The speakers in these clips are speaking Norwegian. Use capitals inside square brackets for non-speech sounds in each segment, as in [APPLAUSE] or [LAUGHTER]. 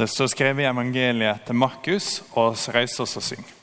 Det står skrevet i evangeliet til Markus, og reiser oss og synger.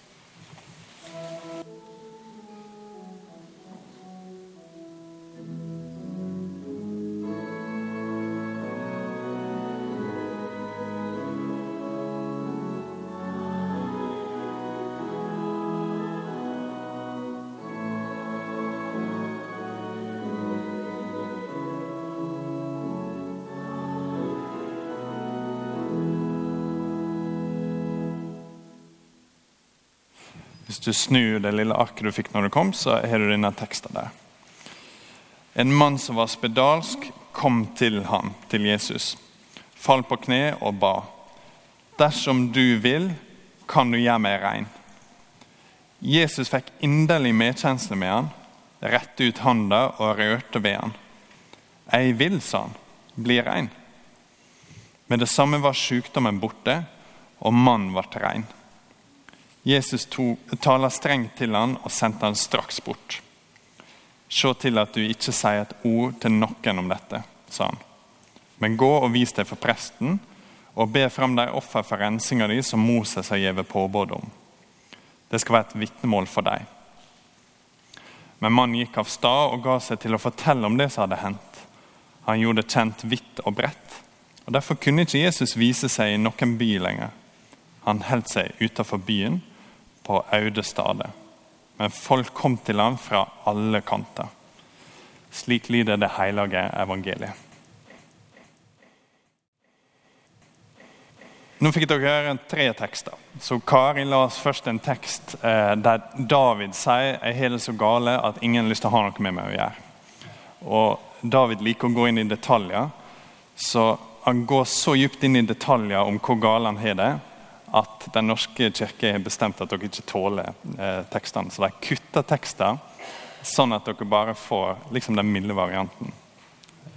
Hvis du snur det lille arket du fikk når du kom, så har du denne teksten der. En mann som var spedalsk, kom til ham, til Jesus. Fall på kne og ba. Dersom du vil, kan du gjøre meg rein. Jesus fikk inderlig medkjensle med han, rette ut handa og rørte ved han. Jeg vil, sa han, bli rein. Med det samme var sykdommen borte, og mannen ble rein. Jesus to, taler strengt til han og sendte han straks bort. Se til at du ikke sier et ord til noen om dette, sa han. Men gå og vis deg for presten, og be fram de offer for rensinga di som Moses har gitt påbud om. Det skal være et vitnemål for deg. Men mannen gikk av stad og ga seg til å fortelle om det som hadde hendt. Han gjorde det kjent vidt og bredt. og Derfor kunne ikke Jesus vise seg i noen by lenger. Han holdt seg utenfor byen på øde stader. Men folk kom til ham fra alle kanter. Slik lyder det hellige evangeliet. Nå fikk dere høre tre tekster. Så Kari la oss først en tekst eh, der David sier jeg har det så gale at ingen har lyst til å ha noe med meg å gjøre. Og David liker å gå inn i detaljer, så han går så dypt inn i detaljer om hvor gale han har det, at Den norske kirke har bestemt at dere ikke tåler eh, tekstene. Så de kutter tekster sånn at dere bare får liksom den milde varianten.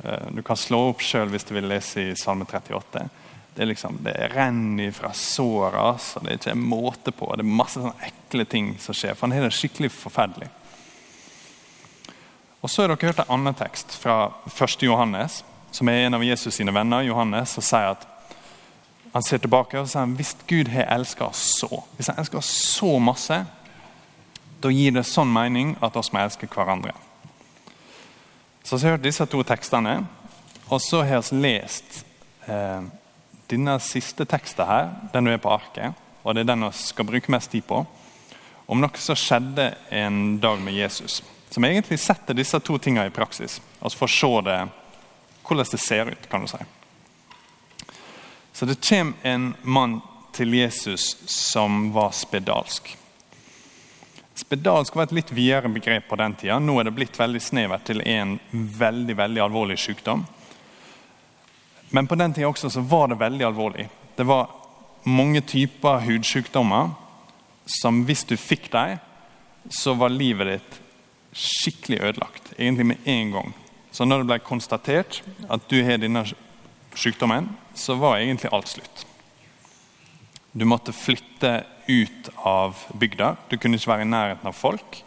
Eh, du kan slå opp sjøl hvis du vil lese i Salme 38. Det, er liksom, det renner fra såra. Så det er ikke en måte på. Det er masse sånne ekle ting som skjer. For han har det skikkelig forferdelig. Og Så har dere hørt en annen tekst fra 1. Johannes, som er en av Jesus sine venner, Johannes, som sier at han ser tilbake og sier hvis Gud har elsket oss så, hvis han elsker oss så masse, da gir det sånn mening at oss må elske hverandre. Så vi har hørt disse to tekstene, og så har vi lest eh, denne siste teksten her, den du er på arket, og det er den vi skal bruke mest tid på, om noe som skjedde en dag med Jesus. Som egentlig setter disse to tingene i praksis. Altså for å se det, hvordan det ser ut, kan du si. Så det kommer en mann til Jesus som var spedalsk. Spedalsk var et litt videre begrep på den tida. Nå er det blitt veldig snevert til en veldig veldig alvorlig sykdom. Men på den tida også så var det veldig alvorlig. Det var mange typer hudsykdommer som hvis du fikk dem, så var livet ditt skikkelig ødelagt. Egentlig med en gang. Så når det ble konstatert at du har denne sykdommen, så var egentlig alt slutt. Du måtte flytte ut av bygda. Du kunne ikke være i nærheten av folk.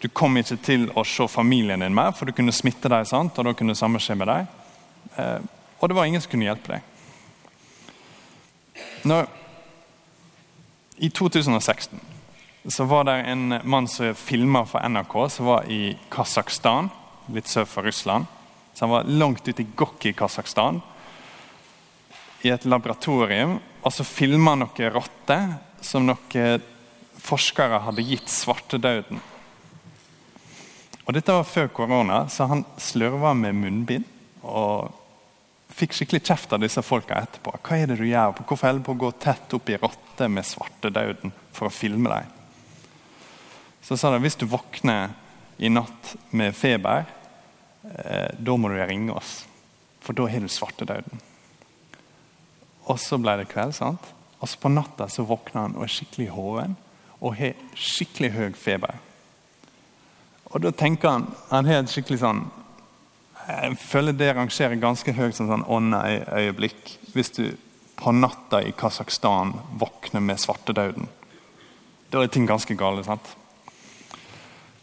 Du kom ikke til å se familien din mer, for du kunne smitte dem, sant? og da kunne det samme skje med deg. Eh, og det var ingen som kunne hjelpe deg. Når, I 2016 så var det en mann som filma for NRK, som var i Kasakhstan, litt sør for Russland. Så han var langt ute i Gokki, Kasakhstan, i et laboratorium. Og så filma han noen rotter som noen forskere hadde gitt svartedauden. Og Dette var før korona, så han slurva med munnbind. og fikk skikkelig kjeft av disse folka etterpå. Hva er det du gjør? Hvorfor holder du på å gå tett opp i rotter med svartedauden for å filme dem? Så sa de hvis du våkner i natt med feber, da må du ringe oss, for da har du svartedauden. Og så ble det kveld. sant? Og så På natta så våkner han og er skikkelig hoven og har skikkelig høy feber. Og da tenker han Han har et skikkelig sånn Jeg føler det rangerer ganske høyt som sånn å nei-øyeblikk. Hvis du på natta i Kasakhstan våkner med svartedauden. Da er ting ganske gale. sant?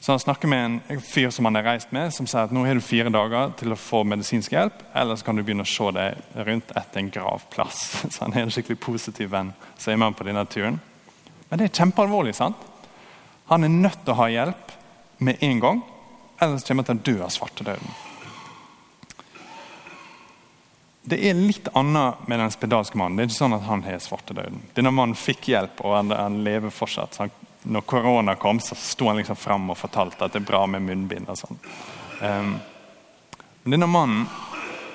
Så Han snakker med en fyr som han har reist med, som sier at nå har du fire dager til å få medisinsk hjelp, eller så kan du begynne å se deg rundt etter en gravplass. [LAUGHS] Så Han er en skikkelig positiv venn som er med på denne turen. Men det er kjempealvorlig. sant? Han er nødt til å ha hjelp med en gang, ellers kommer han til å dø av svartedauden. Det er litt annet med den spedalske mannen. Det er ikke sånn at han har svartedauden. Denne mannen fikk hjelp, og han, han lever fortsatt. Så han, når korona kom, så sto han liksom fram og fortalte at det er bra med munnbind. og sånn. Um, denne mannen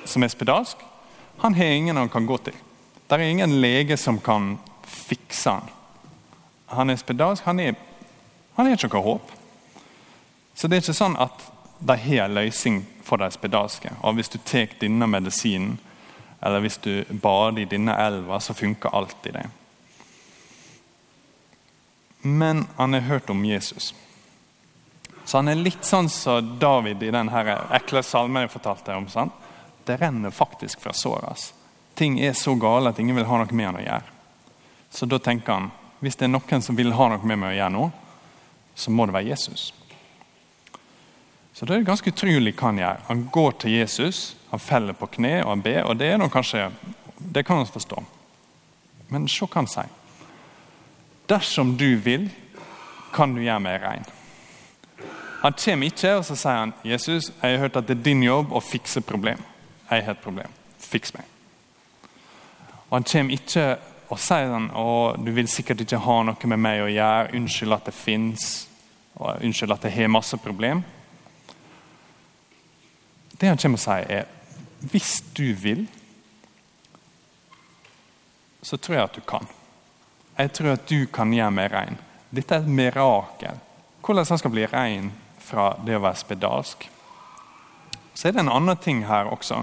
som er spedalsk, han har ingen han kan gå til. Det er ingen lege som kan fikse han. Han er spedalsk, han er, han er ikke noe håp. Så det er ikke sånn at de har en løsning for de spedalske. Og hvis du tar denne medisinen, eller hvis du bader i denne elva, så funker alt i det. Men han har hørt om Jesus. Så han er litt sånn som David i den ekle salmen jeg fortalte om. Sant? Det renner faktisk fra såret. Ting er så gale at ingen vil ha noe med han å gjøre. Så da tenker han hvis det er noen som vil ha noe med meg å gjøre nå, så må det være Jesus. Så det er ganske utrolig hva han gjør. Han går til Jesus, han feller på kne og han ber. og Det er kanskje, det kan han forstå. Men se hva han sier. Dersom du vil, kan du gjøre meg rein. Han kommer ikke og så sier han, Jesus, jeg har hørt at det er din jobb å fikse problem. Jeg har et problem. Fiks meg. Og Han kommer ikke og sier han, å, du vil sikkert ikke ha noe med meg å gjøre. Unnskyld at det fins. Unnskyld at jeg har masse problem. Det han kommer og sier, er hvis du vil, så tror jeg at du kan. Jeg tror at du kan gjøre meg rein. Dette er et mirakel. Hvordan han skal bli rein fra det å være spedalsk. Så er det en annen ting her også.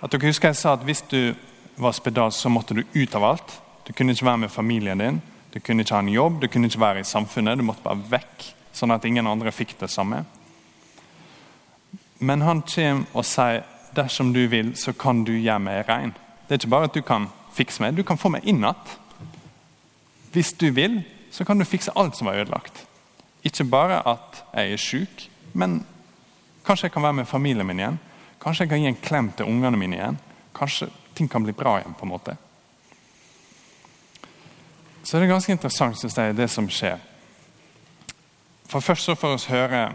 At dere husker Jeg sa at hvis du var spedalsk, så måtte du ut av alt. Du kunne ikke være med familien din, du kunne ikke ha en jobb, du kunne ikke være i samfunnet. Du måtte bare vekk, sånn at ingen andre fikk det samme. Men han kommer og sier dersom du vil, så kan du gjøre meg rein. Det er ikke bare at du kan fikse meg, du kan få meg inn igjen. Hvis du vil, så kan du fikse alt som er ødelagt. Ikke bare at jeg er syk, men kanskje jeg kan være med familien min igjen. Kanskje jeg kan gi en klem til ungene mine igjen. Kanskje ting kan bli bra igjen. på en måte. Så det er ganske interessant, synes jeg, det som skjer. For Først så får vi høre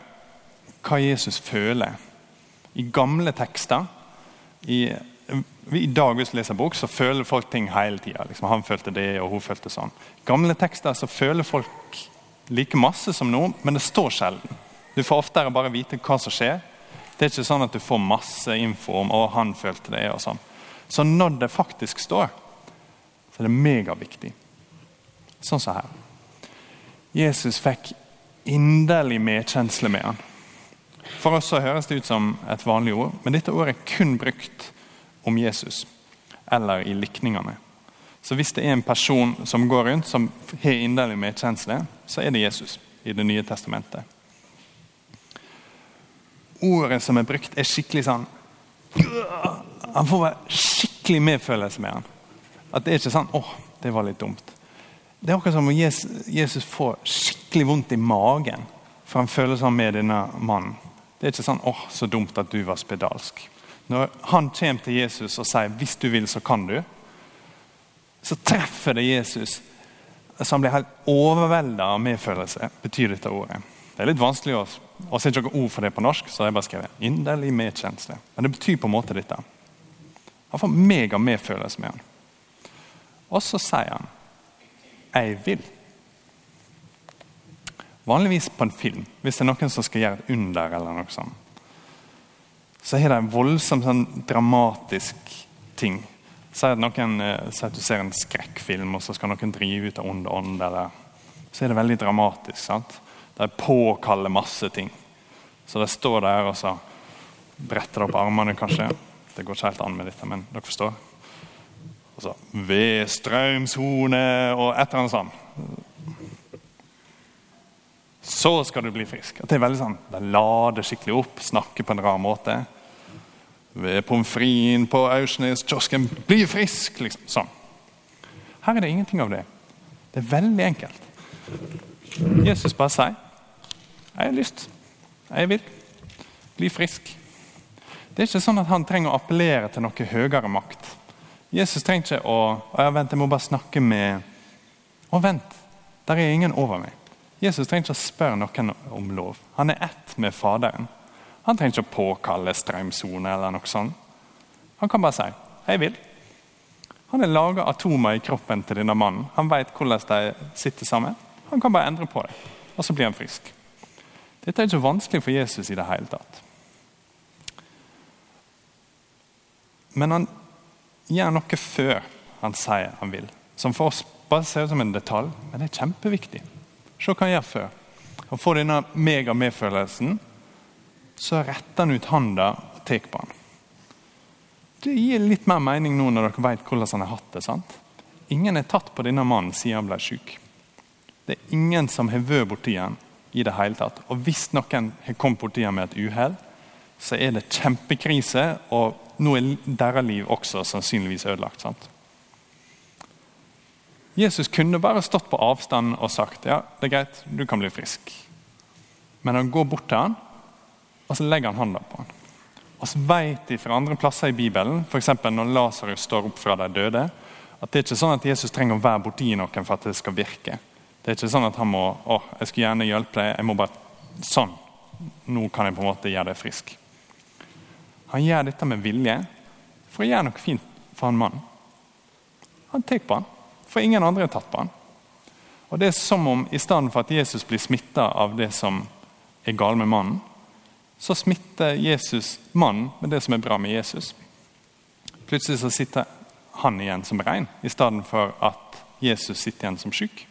hva Jesus føler i gamle tekster i, I dag hvis du leser bok, så føler folk ting hele tida. Liksom, han følte det, og hun følte sånn. Gamle tekster så føler folk like masse som nå, men det står sjelden. Du får oftere bare vite hva som skjer. Det er ikke sånn at du får masse info om å han følte det. og sånn. Så når det faktisk står, så er det megaviktig. Sånn som her. Jesus fikk inderlig medkjensle med han. For oss så høres det ut som et vanlig ord, men dette ordet er kun brukt om Jesus eller i likningene. Så hvis det er en person som går rundt som har inderlig medkjensle, så er det Jesus i Det nye testamentet. Ordet som er brukt, er skikkelig sånn Han får være skikkelig medfølelse med han. At Det er ikke sånn 'Å, det var litt dumt'. Det er akkurat som om Jesus får skikkelig vondt i magen for han føler sånn med denne mannen. Det er ikke sånn 'Å, så dumt at du var spedalsk'. Når han kommer til Jesus og sier 'hvis du vil, så kan du', så treffer det Jesus. Så han blir helt overvelda av medfølelse, betyr dette ordet. Det er litt vanskelig å og så ikke noe ord for det på norsk, så jeg bare skrevet 'inderlig medkjensle'. Men det betyr på en måte dette. Han får mega medfølelse med han. Og så sier han 'jeg vil'. Vanligvis på en film, hvis det er noen som skal gjøre et under, eller noe sånt, så har det en voldsom sånn, dramatisk ting. Si at, noen, sier at du ser en skrekkfilm, og så skal noen drive ut av ond ånd. Så er det veldig dramatisk. sant? De påkaller masse ting. Så de står der og så bretter opp armene, kanskje. Det går ikke helt an med dette, men dere forstår. Og så Ved strømshone og et eller annet sånt så skal du bli frisk. Det er veldig sånn, De lader skikkelig opp, snakker på en rar måte. Ved pommes fritesen på Aursnes-kiosken 'Bli frisk!' liksom, Sånn. Her er det ingenting av det. Det er veldig enkelt. Jesus bare sier 'Jeg har lyst. Jeg vil. Bli frisk. Det er ikke sånn at han trenger å appellere til noe høyere makt. Jesus trenger ikke å ja, vent, jeg må bare snakke med Å, vent, der er ingen over meg. Jesus trenger ikke å spørre noen om lov. Han er ett med Faderen. Han trenger ikke å påkalle strømsone eller noe sånt. Han kan bare si 'jeg vil'. Han har laga atomer i kroppen til denne mannen. Han vet hvordan de sitter sammen. Han kan bare endre på det, og så blir han frisk. Dette er ikke vanskelig for Jesus i det hele tatt. Men han gjør noe før han sier han vil. Som for oss bare ser ut som en detalj, men det er kjempeviktig. Se hva han gjør før. Han får denne mega-medfølelsen. Så retter han ut handa og tar på han. Det gir litt mer mening nå når dere vet hvordan han har hatt det. sant? Ingen er tatt på denne mannen siden han ble syk. Det er ingen som har vært borti han i det hele tatt. Og hvis noen har kommet borti han med et uhell, så er det kjempekrise, og nå er deres liv også sannsynligvis ødelagt. sant? Jesus kunne bare stått på avstand og sagt ja, det er greit, du kan bli frisk. Men han går bort til han, og så legger han hånda på ham. Og så vet de fra andre plasser i Bibelen, f.eks. når Lasarus står opp fra de døde, at det er ikke sånn at Jesus trenger å være borti noen for at det skal virke. Det er ikke sånn at han må å, jeg skulle gjerne hjelpe deg, jeg må bare sånn. Nå kan jeg på en måte gjøre deg frisk. Han gjør dette med vilje for å gjøre noe fint for han mannen. Han tar på han for ingen andre har tatt på han. Og Det er som om i stedet for at Jesus blir smitta av det som er galt med mannen, så smitter Jesus mannen med det som er bra med Jesus. Plutselig så sitter han igjen som rein, i stedet for at Jesus sitter igjen som syk.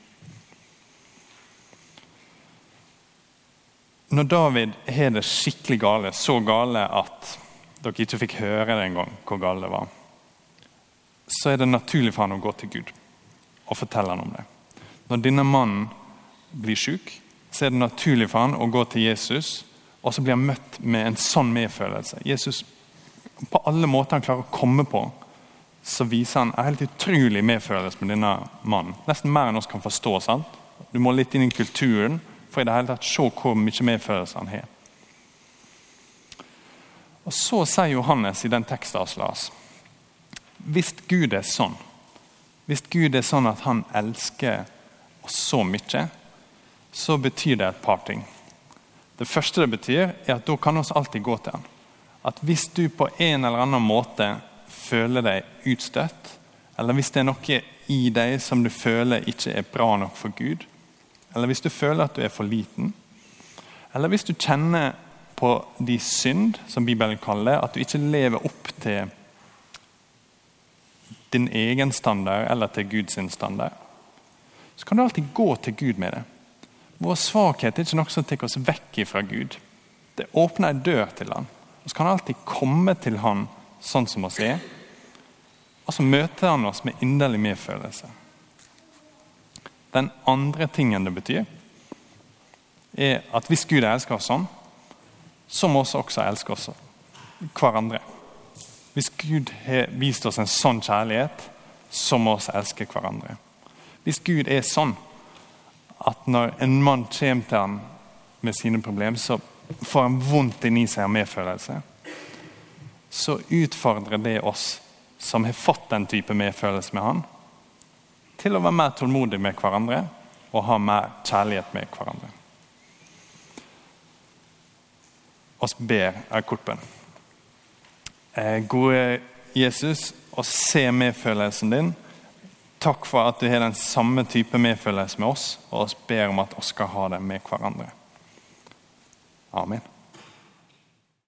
Når David har det skikkelig gale, så gale at dere ikke fikk høre det engang, hvor gale det var, så er det naturlig for han å gå til Gud og fortelle han om det. Når denne mannen blir syk, så er det naturlig for han å gå til Jesus, og så blir han møtt med en sånn medfølelse. Jesus, På alle måter han klarer å komme på, så viser han en helt utrolig medfølelse med denne mannen. Nesten mer enn oss kan forstå. sant? Du må litt inn i kulturen for i det hele tatt se hvor mye medfølelse han har. Og Så sier Johannes i den teksten vi las, hvis Gud er sånn hvis Gud er sånn at han elsker oss så mye, så betyr det et par ting. Det første det betyr, er at da kan vi alltid gå til han. At hvis du på en eller annen måte føler deg utstøtt, eller hvis det er noe i deg som du føler ikke er bra nok for Gud, eller hvis du føler at du er for liten, eller hvis du kjenner på de synd, som Bibelen kaller det, at du ikke lever opp til din egen standard eller til Guds standard, så kan du alltid gå til Gud med det. Vår svakhet er ikke noe som tar oss vekk fra Gud. Det åpner en dør til han. Vi kan alltid komme til han sånn som oss er. Og så møter han oss med inderlig medfølelse. Den andre tingen det betyr, er at hvis Gud elsker oss sånn, så må vi også elske oss hverandre. Hvis Gud har vist oss en sånn kjærlighet, så må vi elske hverandre. Hvis Gud er sånn at når en mann kommer til ham med sine problemer, så får han vondt inni seg av medfølelse, så utfordrer det oss som har fått den type medfølelse med han, til å være mer tålmodige med hverandre og ha mer kjærlighet med hverandre. Oss ber en kort bønn. Eh, gode Jesus, og se medfølelsen din. Takk for at du har den samme type medfølelse med oss, og oss ber om at vi skal ha det med hverandre. Amen.